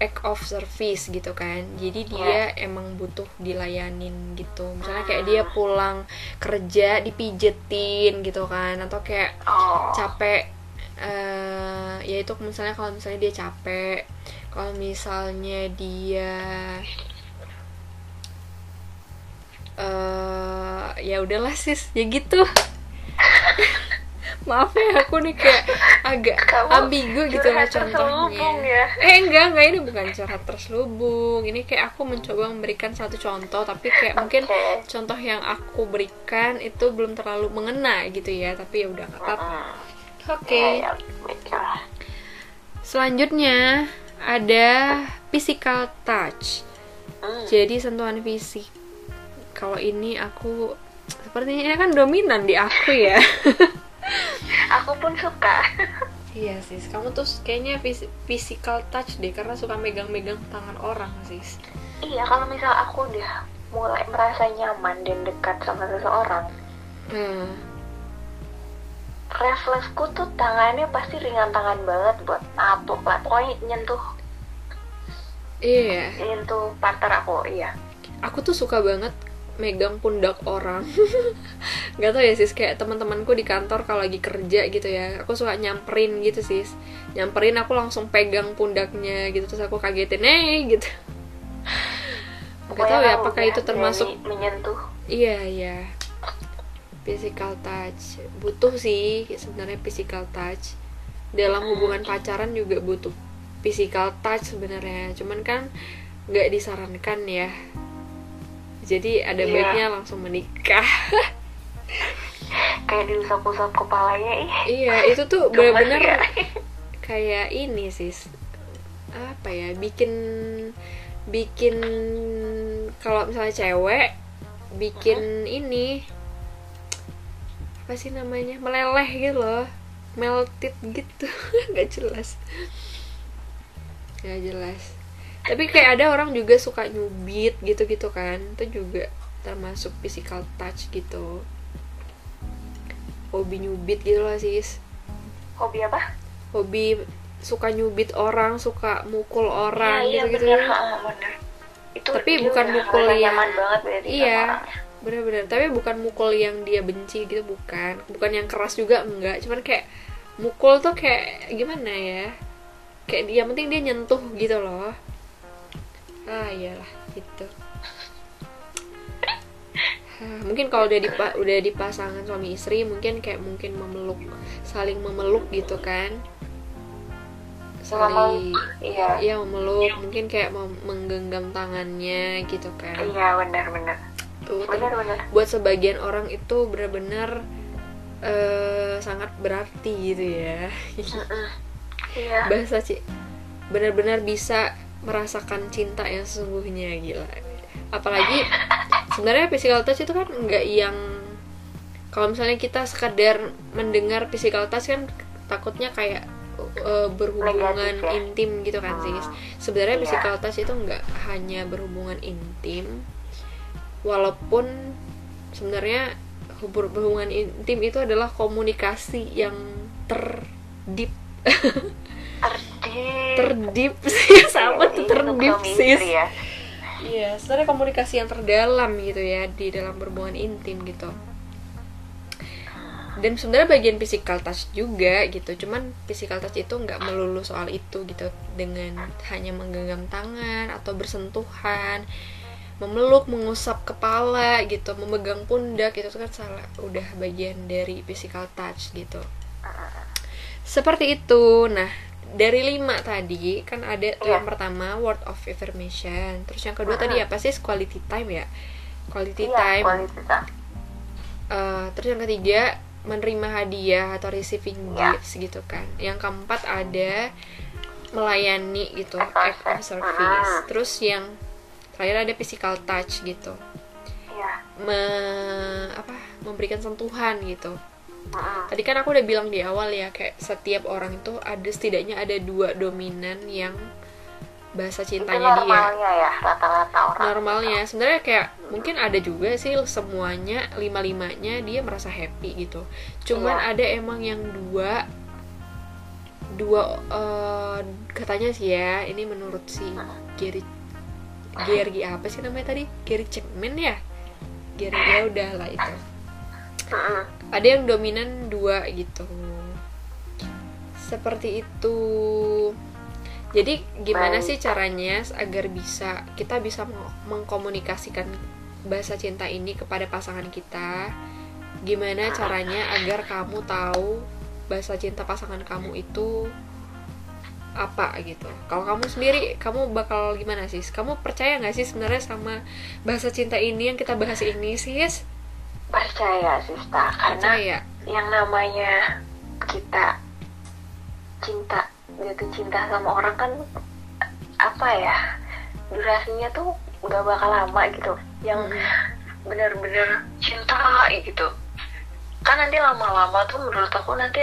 [SPEAKER 1] act of service gitu kan. Jadi dia emang butuh dilayanin gitu. Misalnya kayak dia pulang kerja dipijetin gitu kan. Atau kayak
[SPEAKER 2] oh.
[SPEAKER 1] capek eh ya itu misalnya kalau misalnya dia capek kalau misalnya dia eh ya udahlah sis ya gitu. Maaf ya aku nih kayak agak
[SPEAKER 2] Kamu
[SPEAKER 1] ambigu gitu lah contohnya.
[SPEAKER 2] ya.
[SPEAKER 1] eh enggak enggak ini bukan curhat terselubung. Ini kayak aku mencoba memberikan satu contoh tapi kayak mungkin
[SPEAKER 2] Oke.
[SPEAKER 1] contoh yang aku berikan itu belum terlalu mengena gitu ya tapi ya udah nggak apa-apa Oke
[SPEAKER 2] Ya, ya, baiklah.
[SPEAKER 1] selanjutnya ada physical touch
[SPEAKER 2] Hmm.
[SPEAKER 1] jadi sentuhan fisik kalau ini aku sepertinya kan dominan di aku ya
[SPEAKER 2] Aku pun suka.
[SPEAKER 1] iya sis kamu tuh kayaknya phys- physical touch deh karena suka megang-megang tangan orang sis
[SPEAKER 2] iya, kalau misal aku udah mulai merasa nyaman dan dekat sama seseorang,
[SPEAKER 1] hmm.
[SPEAKER 2] Refleksku tuh tangannya pasti ringan tangan banget buat napuk lah. Pokoknya nyentuh.
[SPEAKER 1] Iya.
[SPEAKER 2] Nyentuh partner aku, iya.
[SPEAKER 1] aku tuh suka banget megang pundak orang. Nggak tau ya sis. Kayak teman-temanku di kantor kalau lagi kerja gitu ya. Aku suka nyamperin gitu sis. Nyamperin aku langsung pegang pundaknya gitu. Terus aku kagetin eh gitu. Nggak tahu ya apakah itu termasuk
[SPEAKER 2] menyentuh.
[SPEAKER 1] iya iya physical touch. Butuh sih sebenarnya physical touch. Dalam hubungan pacaran juga butuh physical touch sebenarnya. Cuman kan nggak disarankan ya. Jadi ada
[SPEAKER 2] Iya.
[SPEAKER 1] baiknya langsung menikah.
[SPEAKER 2] Kayak diusap-usap kepalanya, ih.
[SPEAKER 1] iya itu tuh
[SPEAKER 2] gemes
[SPEAKER 1] bener-bener
[SPEAKER 2] ya.
[SPEAKER 1] kayak ini sis apa ya bikin bikin kalau misalnya cewek bikin ini apa sih namanya? Meleleh gitu loh. Melted gitu. Nggak jelas. Nggak jelas. Tapi kayak ada orang juga suka nyubit gitu-gitu kan. Itu juga termasuk physical touch gitu. Hobi nyubit gitu loh sis.
[SPEAKER 2] Hobi apa?
[SPEAKER 1] hobi suka nyubit orang suka mukul orang
[SPEAKER 2] iya,
[SPEAKER 1] gitu gitu
[SPEAKER 2] bener, ha, bener. Itu
[SPEAKER 1] Tapi bukan mukul yang-
[SPEAKER 2] nyaman banget
[SPEAKER 1] iya bener-bener. Tapi bukan mukul yang dia benci gitu bukan. Bukan yang keras juga enggak. Cuman kayak mukul tuh kayak gimana ya? Kayak dia penting dia nyentuh gitu loh. Ah iyalah gitu. Hah, mungkin kalau udah di udah di pasangan suami istri mungkin kayak mungkin memeluk saling memeluk gitu kan? Saling
[SPEAKER 2] iya.
[SPEAKER 1] Iya memeluk. Mungkin kayak menggenggam tangannya gitu kan?
[SPEAKER 2] Iya benar-benar
[SPEAKER 1] tuh tapi
[SPEAKER 2] benar-benar
[SPEAKER 1] buat sebagian orang itu benar-benar eh, sangat berarti gitu ya.
[SPEAKER 2] Iya.
[SPEAKER 1] Bahasa sih benar-benar bisa merasakan cinta yang sesungguhnya gila. Apalagi sebenarnya physical touch itu kan nggak yang kalau misalnya kita sekadar mendengar physical touch kan takutnya kayak eh, berhubungan
[SPEAKER 2] Negatif ya?
[SPEAKER 1] intim gitu kan sih sebenarnya
[SPEAKER 2] Iya.
[SPEAKER 1] physical touch itu nggak hanya berhubungan intim walaupun sebenarnya berhubungan intim itu adalah komunikasi yang terdip.
[SPEAKER 2] Terdip.
[SPEAKER 1] Terdip sih sama tuh
[SPEAKER 2] Ini
[SPEAKER 1] terdip sis
[SPEAKER 2] istri ya.
[SPEAKER 1] Iya sebenarnya komunikasi yang terdalam gitu ya di dalam berhubungan intim gitu. Dan sebenarnya bagian physical touch juga gitu cuman physical touch itu nggak melulu soal itu gitu dengan hanya menggenggam tangan atau bersentuhan memeluk mengusap kepala gitu memegang pundak gitu. Itu kan salah udah bagian dari physical touch gitu. Seperti itu. Nah dari lima tadi kan ada tuh
[SPEAKER 2] Iya.
[SPEAKER 1] yang pertama word of affirmation. Terus yang kedua tadi apa sih? Quality time ya? Quality
[SPEAKER 2] iya
[SPEAKER 1] time.
[SPEAKER 2] quality time.
[SPEAKER 1] Eh, terus yang ketiga menerima hadiah atau receiving
[SPEAKER 2] Ya.
[SPEAKER 1] gifts gitu kan. Yang keempat ada melayani gitu
[SPEAKER 2] Act
[SPEAKER 1] of service. terus yang terakhir ada physical touch gitu.
[SPEAKER 2] Iya.
[SPEAKER 1] Me- apa memberikan sentuhan gitu. Tadi kan aku udah bilang di awal ya kayak setiap orang itu ada setidaknya ada dua dominan yang bahasa
[SPEAKER 2] itu
[SPEAKER 1] cintanya dia.
[SPEAKER 2] normalnya ya rata-rata orang
[SPEAKER 1] normalnya. sebenarnya kayak mungkin ada juga sih semuanya lima limanya dia merasa happy gitu. Cuman
[SPEAKER 2] Iya.
[SPEAKER 1] ada emang yang dua dua eh, katanya sih ya ini menurut si Gary Gary apa sih namanya tadi? Gary Chapman ya? Gary ya udah lah itu. Ada yang dominan dua gitu. Seperti itu. Jadi gimana sih caranya agar bisa kita bisa meng- mengkomunikasikan bahasa cinta ini kepada pasangan kita? Gimana caranya agar kamu tahu bahasa cinta pasangan kamu itu apa gitu. Kalau kamu sendiri kamu bakal gimana sih? Kamu percaya nggak sih sebenarnya sama bahasa cinta ini yang kita bahas ini sis?
[SPEAKER 2] Percaya Sista. Karena
[SPEAKER 1] percaya?
[SPEAKER 2] yang namanya kita cinta jatuh cinta sama orang kan apa ya durasinya tuh nggak bakal lama gitu. Yang
[SPEAKER 1] Mm-mm.
[SPEAKER 2] bener-bener cinta gitu. Kan nanti lama-lama tuh menurut aku nanti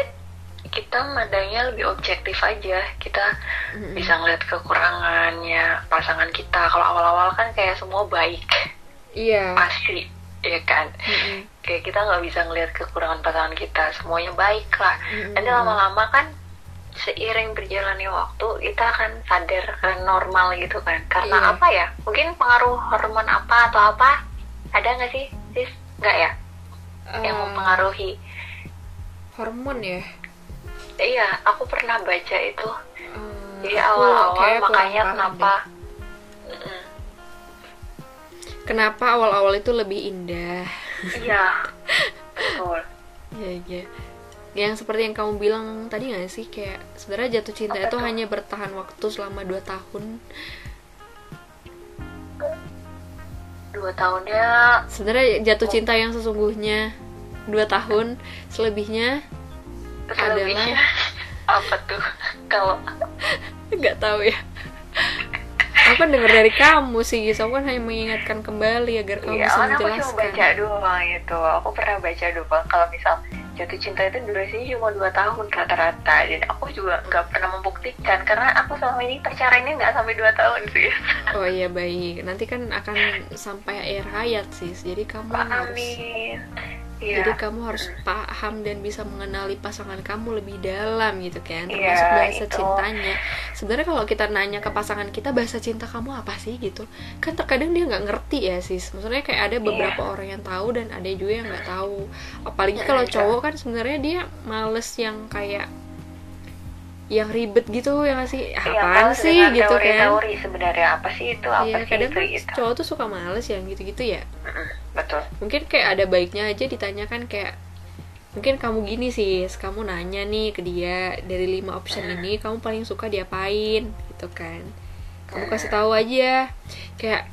[SPEAKER 2] kita mandangnya lebih objektif aja. Kita
[SPEAKER 1] Mm-mm.
[SPEAKER 2] bisa ngeliat kekurangannya pasangan kita. Kalau awal-awal kan kayak semua baik.
[SPEAKER 1] Iya.
[SPEAKER 2] Pasti ya kan?
[SPEAKER 1] Mm-mm.
[SPEAKER 2] kayak kita nggak bisa ngelihat kekurangan pasangan kita. Semuanya baik lah.
[SPEAKER 1] Mm-mm.
[SPEAKER 2] nanti lama-lama kan seiring berjalannya waktu kita akan sadar akan normal gitu kan. Karena
[SPEAKER 1] Iya.
[SPEAKER 2] apa ya? Mungkin pengaruh hormon apa atau apa? Ada nggak sih sis? Nggak ya? Yang
[SPEAKER 1] Eh,
[SPEAKER 2] mempengaruhi.
[SPEAKER 1] hormon ya
[SPEAKER 2] iya aku pernah baca itu.
[SPEAKER 1] Eh,
[SPEAKER 2] jadi awal-awal makanya kenapa
[SPEAKER 1] deh. Kenapa awal-awal itu lebih indah?
[SPEAKER 2] Iya betul.
[SPEAKER 1] Ya ya yang seperti yang kamu bilang tadi nggak sih? Kayak sebenarnya jatuh cinta
[SPEAKER 2] Apa
[SPEAKER 1] itu hanya bertahan waktu selama 2 tahun.
[SPEAKER 2] Dua tahunnya
[SPEAKER 1] sebenarnya jatuh cinta yang sesungguhnya 2 tahun selebihnya
[SPEAKER 2] selebihnya apa tuh kalau
[SPEAKER 1] nggak tahu ya aku kan denger dari kamu sih Gis. aku kan hanya mengingatkan kembali agar kamu
[SPEAKER 2] Iya,
[SPEAKER 1] bisa
[SPEAKER 2] kan aku cuma
[SPEAKER 1] menjelaskan
[SPEAKER 2] baca doang itu. Aku pernah baca doang kalau misal jatuh cinta itu durasinya cuma 2 tahun rata-rata. Dan aku juga nggak pernah membuktikan karena aku selama ini pacarannya nggak sampai 2 tahun sih.
[SPEAKER 1] Oh iya baik, nanti kan akan sampai akhir hayat sis. Jadi kamu harus,
[SPEAKER 2] Amin.
[SPEAKER 1] Jadi
[SPEAKER 2] Iya.
[SPEAKER 1] kamu harus paham dan bisa mengenali pasangan kamu lebih dalam gitu kan,
[SPEAKER 2] Iya,
[SPEAKER 1] termasuk bahasa
[SPEAKER 2] itu.
[SPEAKER 1] cintanya. Sebenarnya kalau kita nanya ke pasangan kita bahasa cinta kamu apa sih gitu, kan terkadang dia nggak ngerti ya sis. Maksudnya kayak ada beberapa
[SPEAKER 2] Iya.
[SPEAKER 1] orang yang tahu dan ada juga yang nggak tahu. Apalagi kalau
[SPEAKER 2] Iya.
[SPEAKER 1] cowok kan sebenarnya dia males yang kayak yang ribet gitu ya nggak sih?
[SPEAKER 2] Iya,
[SPEAKER 1] apaan sih
[SPEAKER 2] dengan
[SPEAKER 1] gitu kan?
[SPEAKER 2] teori-teori sebenarnya. Apa sih itu? Apa
[SPEAKER 1] Iya,
[SPEAKER 2] sih
[SPEAKER 1] kadang
[SPEAKER 2] itu
[SPEAKER 1] kan
[SPEAKER 2] gitu.
[SPEAKER 1] cowok tuh suka males yang gitu-gitu ya.
[SPEAKER 2] Betul.
[SPEAKER 1] Mungkin kayak ada baiknya aja ditanyakan kayak mungkin kamu gini sih kamu nanya nih ke dia dari lima option ini kamu paling suka diapain? Gitu kan. Kamu kasih tahu aja kayak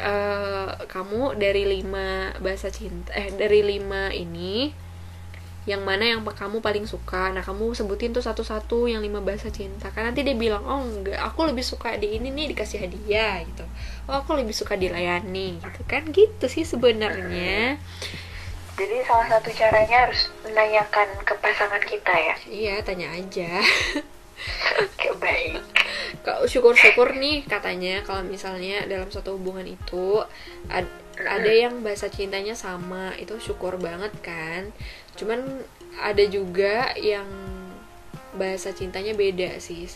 [SPEAKER 1] eh, kamu dari lima bahasa cinta eh dari lima ini yang mana yang kamu paling suka? Nah kamu sebutin tuh satu-satu yang lima bahasa cinta. Kan nanti dia bilang oh enggak aku lebih suka di ini nih dikasih hadiah gitu. Oh aku lebih suka dilayani gitu. Kan gitu sih sebenarnya.
[SPEAKER 2] Jadi salah satu caranya harus menanyakan ke pasangan kita ya?
[SPEAKER 1] Iya tanya aja.
[SPEAKER 2] Oke baik.
[SPEAKER 1] Kau syukur-syukur nih katanya kalau misalnya dalam suatu hubungan itu ad- ada yang bahasa cintanya sama. Itu syukur banget kan cuman ada juga yang bahasa cintanya beda sih.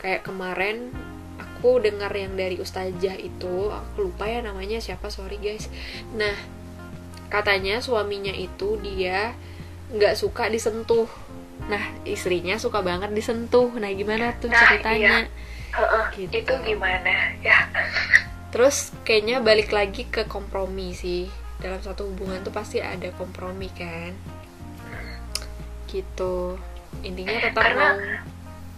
[SPEAKER 1] Kayak kemarin aku dengar yang dari ustazah itu aku lupa ya namanya siapa sorry guys. Nah katanya suaminya itu dia nggak suka disentuh. Nah istrinya suka banget disentuh. Nah gimana tuh
[SPEAKER 2] Nah,
[SPEAKER 1] ceritanya?
[SPEAKER 2] Heeh,
[SPEAKER 1] Gitu.
[SPEAKER 2] itu gimana? Ya.
[SPEAKER 1] Terus kayaknya balik lagi ke kompromi sih. Dalam satu hubungan tuh pasti ada kompromi kan gitu. Intinya tetap
[SPEAKER 2] Karena-
[SPEAKER 1] mau.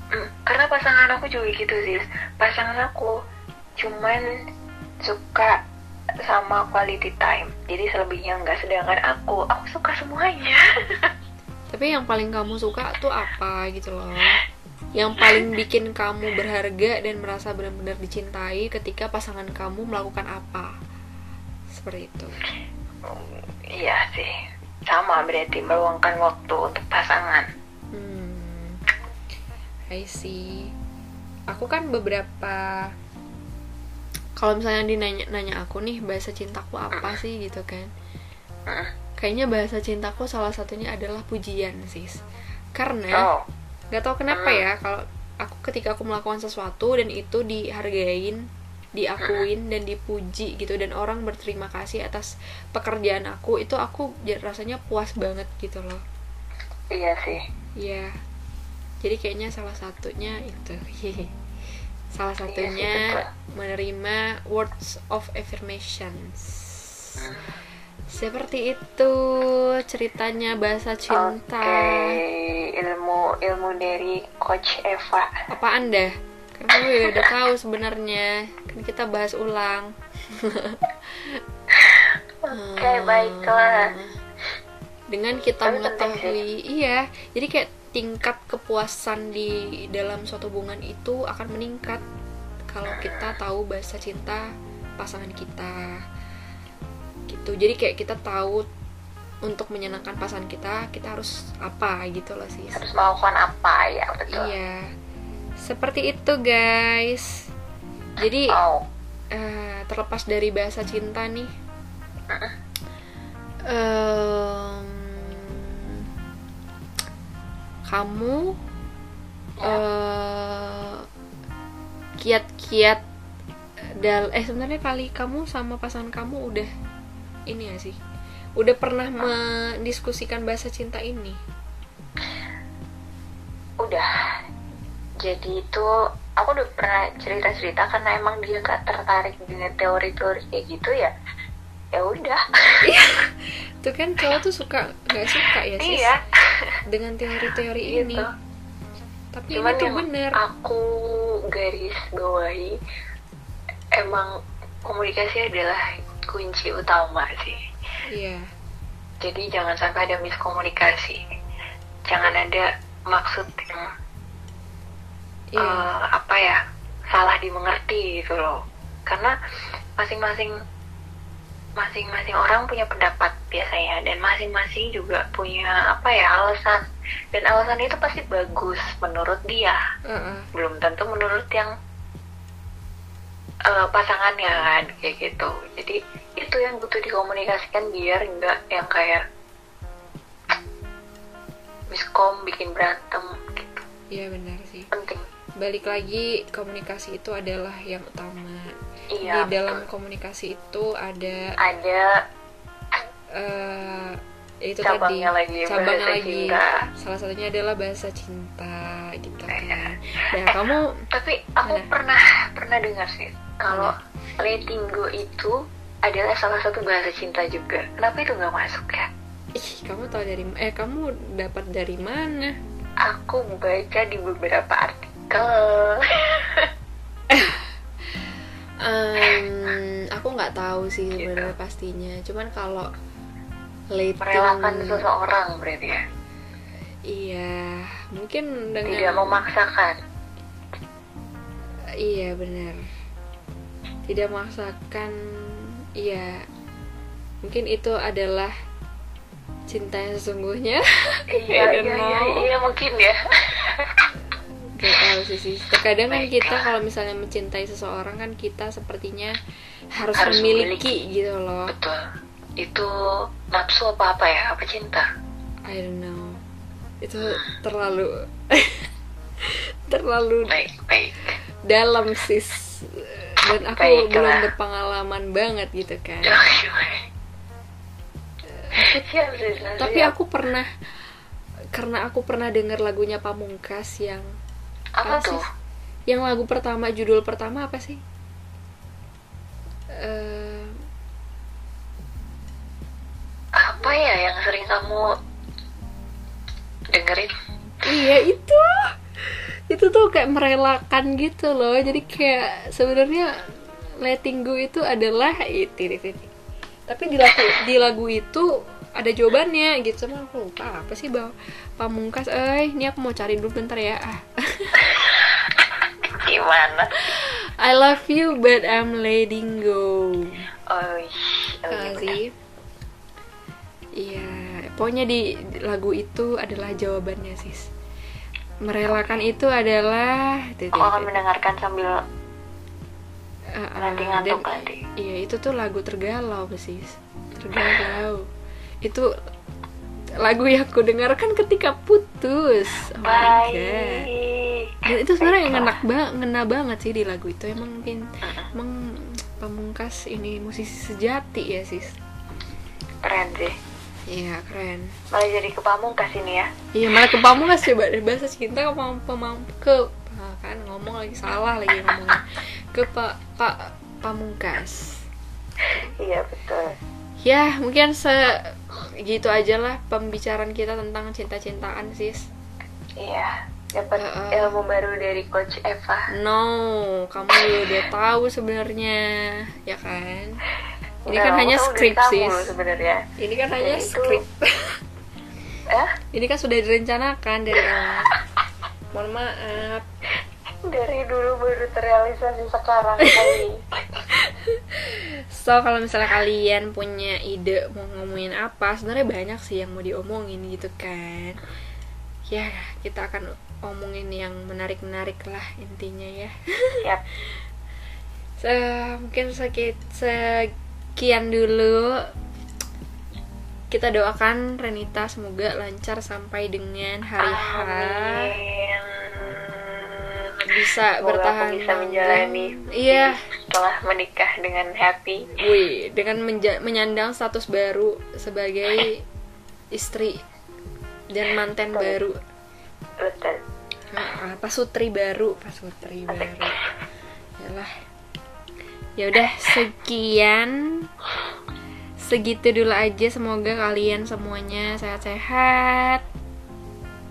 [SPEAKER 2] Mm, karena pasangan aku juga gitu sih. Pasangan aku cuman suka sama quality time. Jadi selebihnya enggak. Sedangkan aku aku suka semuanya.
[SPEAKER 1] Tapi yang paling kamu suka tuh apa gitu loh? Yang paling bikin kamu berharga dan merasa benar-benar dicintai ketika pasangan kamu melakukan apa? Seperti itu.
[SPEAKER 2] Mm, iya sih sama berarti meluangkan waktu untuk pasangan
[SPEAKER 1] Hmm, I see. Aku kan beberapa kalau misalnya dinanya nanya aku nih bahasa cintaku apa sih gitu kan. Kayaknya bahasa cintaku salah satunya adalah pujian sis. Karena
[SPEAKER 2] oh
[SPEAKER 1] nggak tahu kenapa ya kalau aku ketika aku melakukan sesuatu dan itu dihargain, diakuin dan dipuji gitu dan orang berterima kasih atas pekerjaan aku itu aku rasanya puas banget gitu loh.
[SPEAKER 2] iya sih
[SPEAKER 1] Iya. Jadi kayaknya salah satunya itu. salah
[SPEAKER 2] Iya sih,
[SPEAKER 1] satunya menerima words of affirmations. Seperti itu ceritanya bahasa cinta.
[SPEAKER 2] Oke, ilmu ilmu dari Coach Eva.
[SPEAKER 1] Apa Anda? Kamu ya udah tahu sebenarnya. Kan kita bahas ulang.
[SPEAKER 2] Oke, baiklah.
[SPEAKER 1] dengan kita
[SPEAKER 2] Tapi
[SPEAKER 1] mengetahui iya jadi kayak tingkat kepuasan di dalam suatu hubungan itu akan meningkat kalau kita tahu bahasa cinta pasangan kita gitu jadi kayak kita tahu untuk menyenangkan pasangan kita kita harus apa gitu loh sih
[SPEAKER 2] Harus melakukan apa ya, betul.
[SPEAKER 1] iya seperti itu guys. Jadi
[SPEAKER 2] Oh,
[SPEAKER 1] eh, terlepas dari bahasa cinta nih. Em, kamu eh, kiat-kiat dal eh sebenarnya kali kamu sama pasangan kamu udah ini ya sih? Udah pernah mendiskusikan bahasa cinta ini?
[SPEAKER 2] Udah. Jadi itu aku udah pernah cerita-cerita karena emang dia gak tertarik dengan teori-teori kayak gitu ya. Ya udah.
[SPEAKER 1] tuh kan cowok tuh suka nggak suka ya sih
[SPEAKER 2] iya.
[SPEAKER 1] dengan teori-teori ini
[SPEAKER 2] Gitu.
[SPEAKER 1] tapi
[SPEAKER 2] Cuman
[SPEAKER 1] ini tuh bener
[SPEAKER 2] aku garis bawahi emang komunikasi adalah kunci utama sih.
[SPEAKER 1] iya
[SPEAKER 2] Jadi jangan sampai ada miskomunikasi. Jangan ada maksud yang
[SPEAKER 1] iya.
[SPEAKER 2] eh, apa ya salah dimengerti gitu loh. Karena masing-masing masing-masing orang punya pendapat biasanya dan masing-masing juga punya apa ya alasan. Dan alasan itu pasti bagus menurut dia.
[SPEAKER 1] Heeh.
[SPEAKER 2] belum tentu menurut yang eh, pasangannya kan kayak gitu. Jadi itu yang butuh dikomunikasikan biar enggak yang kayak miskom bikin berantem gitu.
[SPEAKER 1] Iya benar sih.
[SPEAKER 2] Penting
[SPEAKER 1] balik lagi komunikasi itu adalah yang utama
[SPEAKER 2] iya
[SPEAKER 1] di dalam
[SPEAKER 2] betul.
[SPEAKER 1] komunikasi itu ada
[SPEAKER 2] ada
[SPEAKER 1] eh itu
[SPEAKER 2] Cabangnya
[SPEAKER 1] tadi
[SPEAKER 2] lagi,
[SPEAKER 1] cabangnya
[SPEAKER 2] bahasa
[SPEAKER 1] lagi
[SPEAKER 2] cinta.
[SPEAKER 1] salah satunya adalah bahasa cinta gitu kan ya kamu
[SPEAKER 2] Tapi aku
[SPEAKER 1] Mana?
[SPEAKER 2] pernah pernah dengar sih kalau letting go itu adalah salah satu bahasa cinta juga. Kenapa itu nggak masuk ya?
[SPEAKER 1] ih kamu tahu dari eh kamu dapat dari mana
[SPEAKER 2] Aku baca di beberapa artikel.
[SPEAKER 1] Em, aku nggak tahu sih sebenarnya pastinya. Cuman kalau
[SPEAKER 2] Merelakan seseorang berarti ya.
[SPEAKER 1] iya mungkin dengan
[SPEAKER 2] Tidak memaksakan.
[SPEAKER 1] iya benar. Tidak memaksakan iya. Mungkin itu adalah cinta yang sesungguhnya.
[SPEAKER 2] Iya, iya, iya, iya, mungkin ya.
[SPEAKER 1] Gak tahu sih sih. Terkadang kan kita kalau misalnya mencintai seseorang kan kita sepertinya harus,
[SPEAKER 2] Harus
[SPEAKER 1] memiliki, gitu loh.
[SPEAKER 2] Betul. Itu nafsu apa apa ya? Apa cinta?
[SPEAKER 1] I don't know. Itu terlalu terlalu
[SPEAKER 2] Baik, baik.
[SPEAKER 1] dalam sis. Dan aku
[SPEAKER 2] Baiklah.
[SPEAKER 1] belum berpengalaman banget gitu kan.
[SPEAKER 2] Baik. Siap, siap, siap.
[SPEAKER 1] Tapi aku pernah karena aku pernah dengar lagunya Pamungkas yang
[SPEAKER 2] apa
[SPEAKER 1] apa sih? yang lagu pertama judul pertama apa sih? Eh,
[SPEAKER 2] Apa ya yang sering kamu dengerin?
[SPEAKER 1] Iya itu itu tuh kayak merelakan gitu loh jadi kayak sebenarnya letting go itu adalah itu itu tapi di lagu di lagu itu ada jawabannya gitu sama aku lupa apa sih bang pamungkas eh ini aku mau cari dulu bentar ya. Ah.
[SPEAKER 2] Gimana?
[SPEAKER 1] I love you but I'm letting go.
[SPEAKER 2] Oh, oh iya
[SPEAKER 1] sih iya pokoknya di lagu itu adalah jawabannya sis. Merelakan itu adalah
[SPEAKER 2] Aku akan mendengarkan sambil
[SPEAKER 1] Uh, uh,
[SPEAKER 2] nanti
[SPEAKER 1] dan-
[SPEAKER 2] ngantuk nanti.
[SPEAKER 1] Iya itu tuh lagu tergalau sis. Tergalau. Itu lagu yang aku dengarkan ketika putus Oh god
[SPEAKER 2] Baik.
[SPEAKER 1] Dan itu sebenarnya
[SPEAKER 2] Baiklah.
[SPEAKER 1] ngena, ba ngena banget sih di lagu itu Emang mungkin Emang pamungkas ini musisi sejati ya sis
[SPEAKER 2] Keren sih.
[SPEAKER 1] Iya keren
[SPEAKER 2] Malah jadi ke pamungkas ini ya.
[SPEAKER 1] Iya malah ke pamungkas coba deh Bahasa cinta ke pam, pamam, ke ah, kan ngomong lagi salah lagi ngomongnya ke pak pak pamungkas
[SPEAKER 2] Iya betul.
[SPEAKER 1] Ya mungkin se gitu aja lah pembicaraan kita tentang cinta-cintaan sis
[SPEAKER 2] Iya. Dapat
[SPEAKER 1] Heeh.
[SPEAKER 2] ilmu baru dari Coach Eva.
[SPEAKER 1] no kamu udah tahu sebenarnya ya kan ini
[SPEAKER 2] Nah,
[SPEAKER 1] kan hanya skrip sis
[SPEAKER 2] sebenarnya.
[SPEAKER 1] ini kan hanya
[SPEAKER 2] itu-
[SPEAKER 1] skrip
[SPEAKER 2] Eh?
[SPEAKER 1] ini kan sudah direncanakan dari awal mohon maaf
[SPEAKER 2] Dari dulu baru terrealisasi sekarang kali.
[SPEAKER 1] So kalau misalnya kalian punya ide mau ngomongin apa, sebenarnya banyak sih yang mau diomongin gitu kan. Ya kita akan omongin yang menarik-menarik lah intinya ya.
[SPEAKER 2] Siap.
[SPEAKER 1] So, mungkin sekit sekian dulu. Kita doakan Renita semoga lancar sampai dengan hari H
[SPEAKER 2] Amin.
[SPEAKER 1] Bisa
[SPEAKER 2] Semoga
[SPEAKER 1] bertahan
[SPEAKER 2] aku bisa menjalani
[SPEAKER 1] Iya.
[SPEAKER 2] setelah menikah dengan happy.
[SPEAKER 1] Wih, dengan menja- menyandang status baru sebagai istri dan manten
[SPEAKER 2] Betul.
[SPEAKER 1] baru,
[SPEAKER 2] Betul.
[SPEAKER 1] Ah, pasutri baru, pasutri baru. Yalah. Ya udah sekian. Segitu dulu aja. Semoga kalian semuanya sehat-sehat.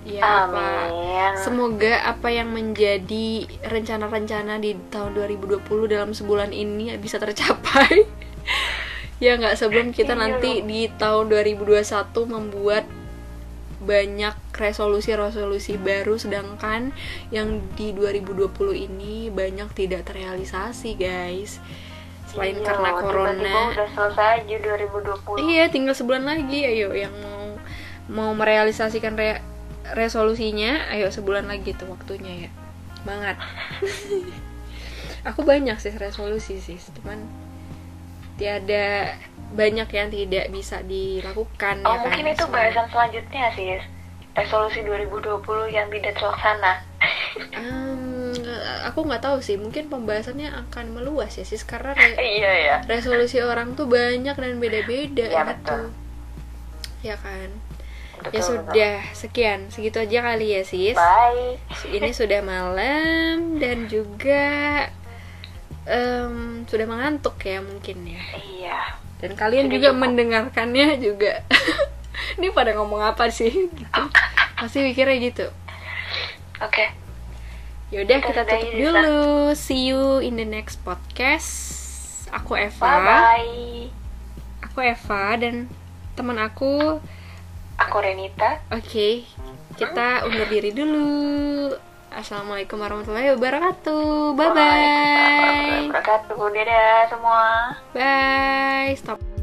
[SPEAKER 1] Ya, apa-
[SPEAKER 2] Amin.
[SPEAKER 1] Semoga apa yang menjadi rencana-rencana di tahun 2020 dalam sebulan ini bisa tercapai. ya nggak sebelum kita
[SPEAKER 2] Iya
[SPEAKER 1] nanti
[SPEAKER 2] dong.
[SPEAKER 1] di tahun 2021 membuat banyak resolusi-resolusi baru sedangkan yang di 2020 ini banyak tidak terrealisasi, guys. Selain
[SPEAKER 2] Iya,
[SPEAKER 1] karena corona.
[SPEAKER 2] udah selesai aja 2020.
[SPEAKER 1] Iya, tinggal sebulan lagi. Ayo yang mau mau merealisasikan re- resolusinya, ayo sebulan lagi tuh waktunya ya. Semangat. Aku banyak sih resolusi sih, cuman tiada banyak yang tidak bisa dilakukan
[SPEAKER 2] Oh
[SPEAKER 1] ya kan.
[SPEAKER 2] mungkin itu
[SPEAKER 1] Semua.
[SPEAKER 2] bahasan selanjutnya sih Resolusi 2020 yang tidak terlaksana
[SPEAKER 1] Em, aku nggak tahu sih, mungkin pembahasannya akan meluas ya sih karena re-
[SPEAKER 2] Iya ya
[SPEAKER 1] resolusi orang tuh banyak dan beda-beda
[SPEAKER 2] Iya,
[SPEAKER 1] gitu.
[SPEAKER 2] betul.
[SPEAKER 1] Ya kan? Ya
[SPEAKER 2] betul.
[SPEAKER 1] sudah sekian segitu aja kali ya sis
[SPEAKER 2] Bye.
[SPEAKER 1] ini sudah malam dan juga em, sudah mengantuk ya mungkin ya
[SPEAKER 2] Iya.
[SPEAKER 1] dan kalian
[SPEAKER 2] Sudah
[SPEAKER 1] juga
[SPEAKER 2] cukup.
[SPEAKER 1] mendengarkannya juga ini pada ngomong apa sih gitu pasti mikirnya gitu
[SPEAKER 2] Oke.
[SPEAKER 1] yaudah
[SPEAKER 2] Kita
[SPEAKER 1] kita tutup dulu see you in the next podcast aku
[SPEAKER 2] Bye
[SPEAKER 1] Eva
[SPEAKER 2] bye.
[SPEAKER 1] aku Eva dan teman aku
[SPEAKER 2] Aku Renita.
[SPEAKER 1] oke kita undur diri dulu assalamualaikum warahmatullahi wabarakatuh bye bye
[SPEAKER 2] wabarakatuh. Dadah semua.
[SPEAKER 1] bye stop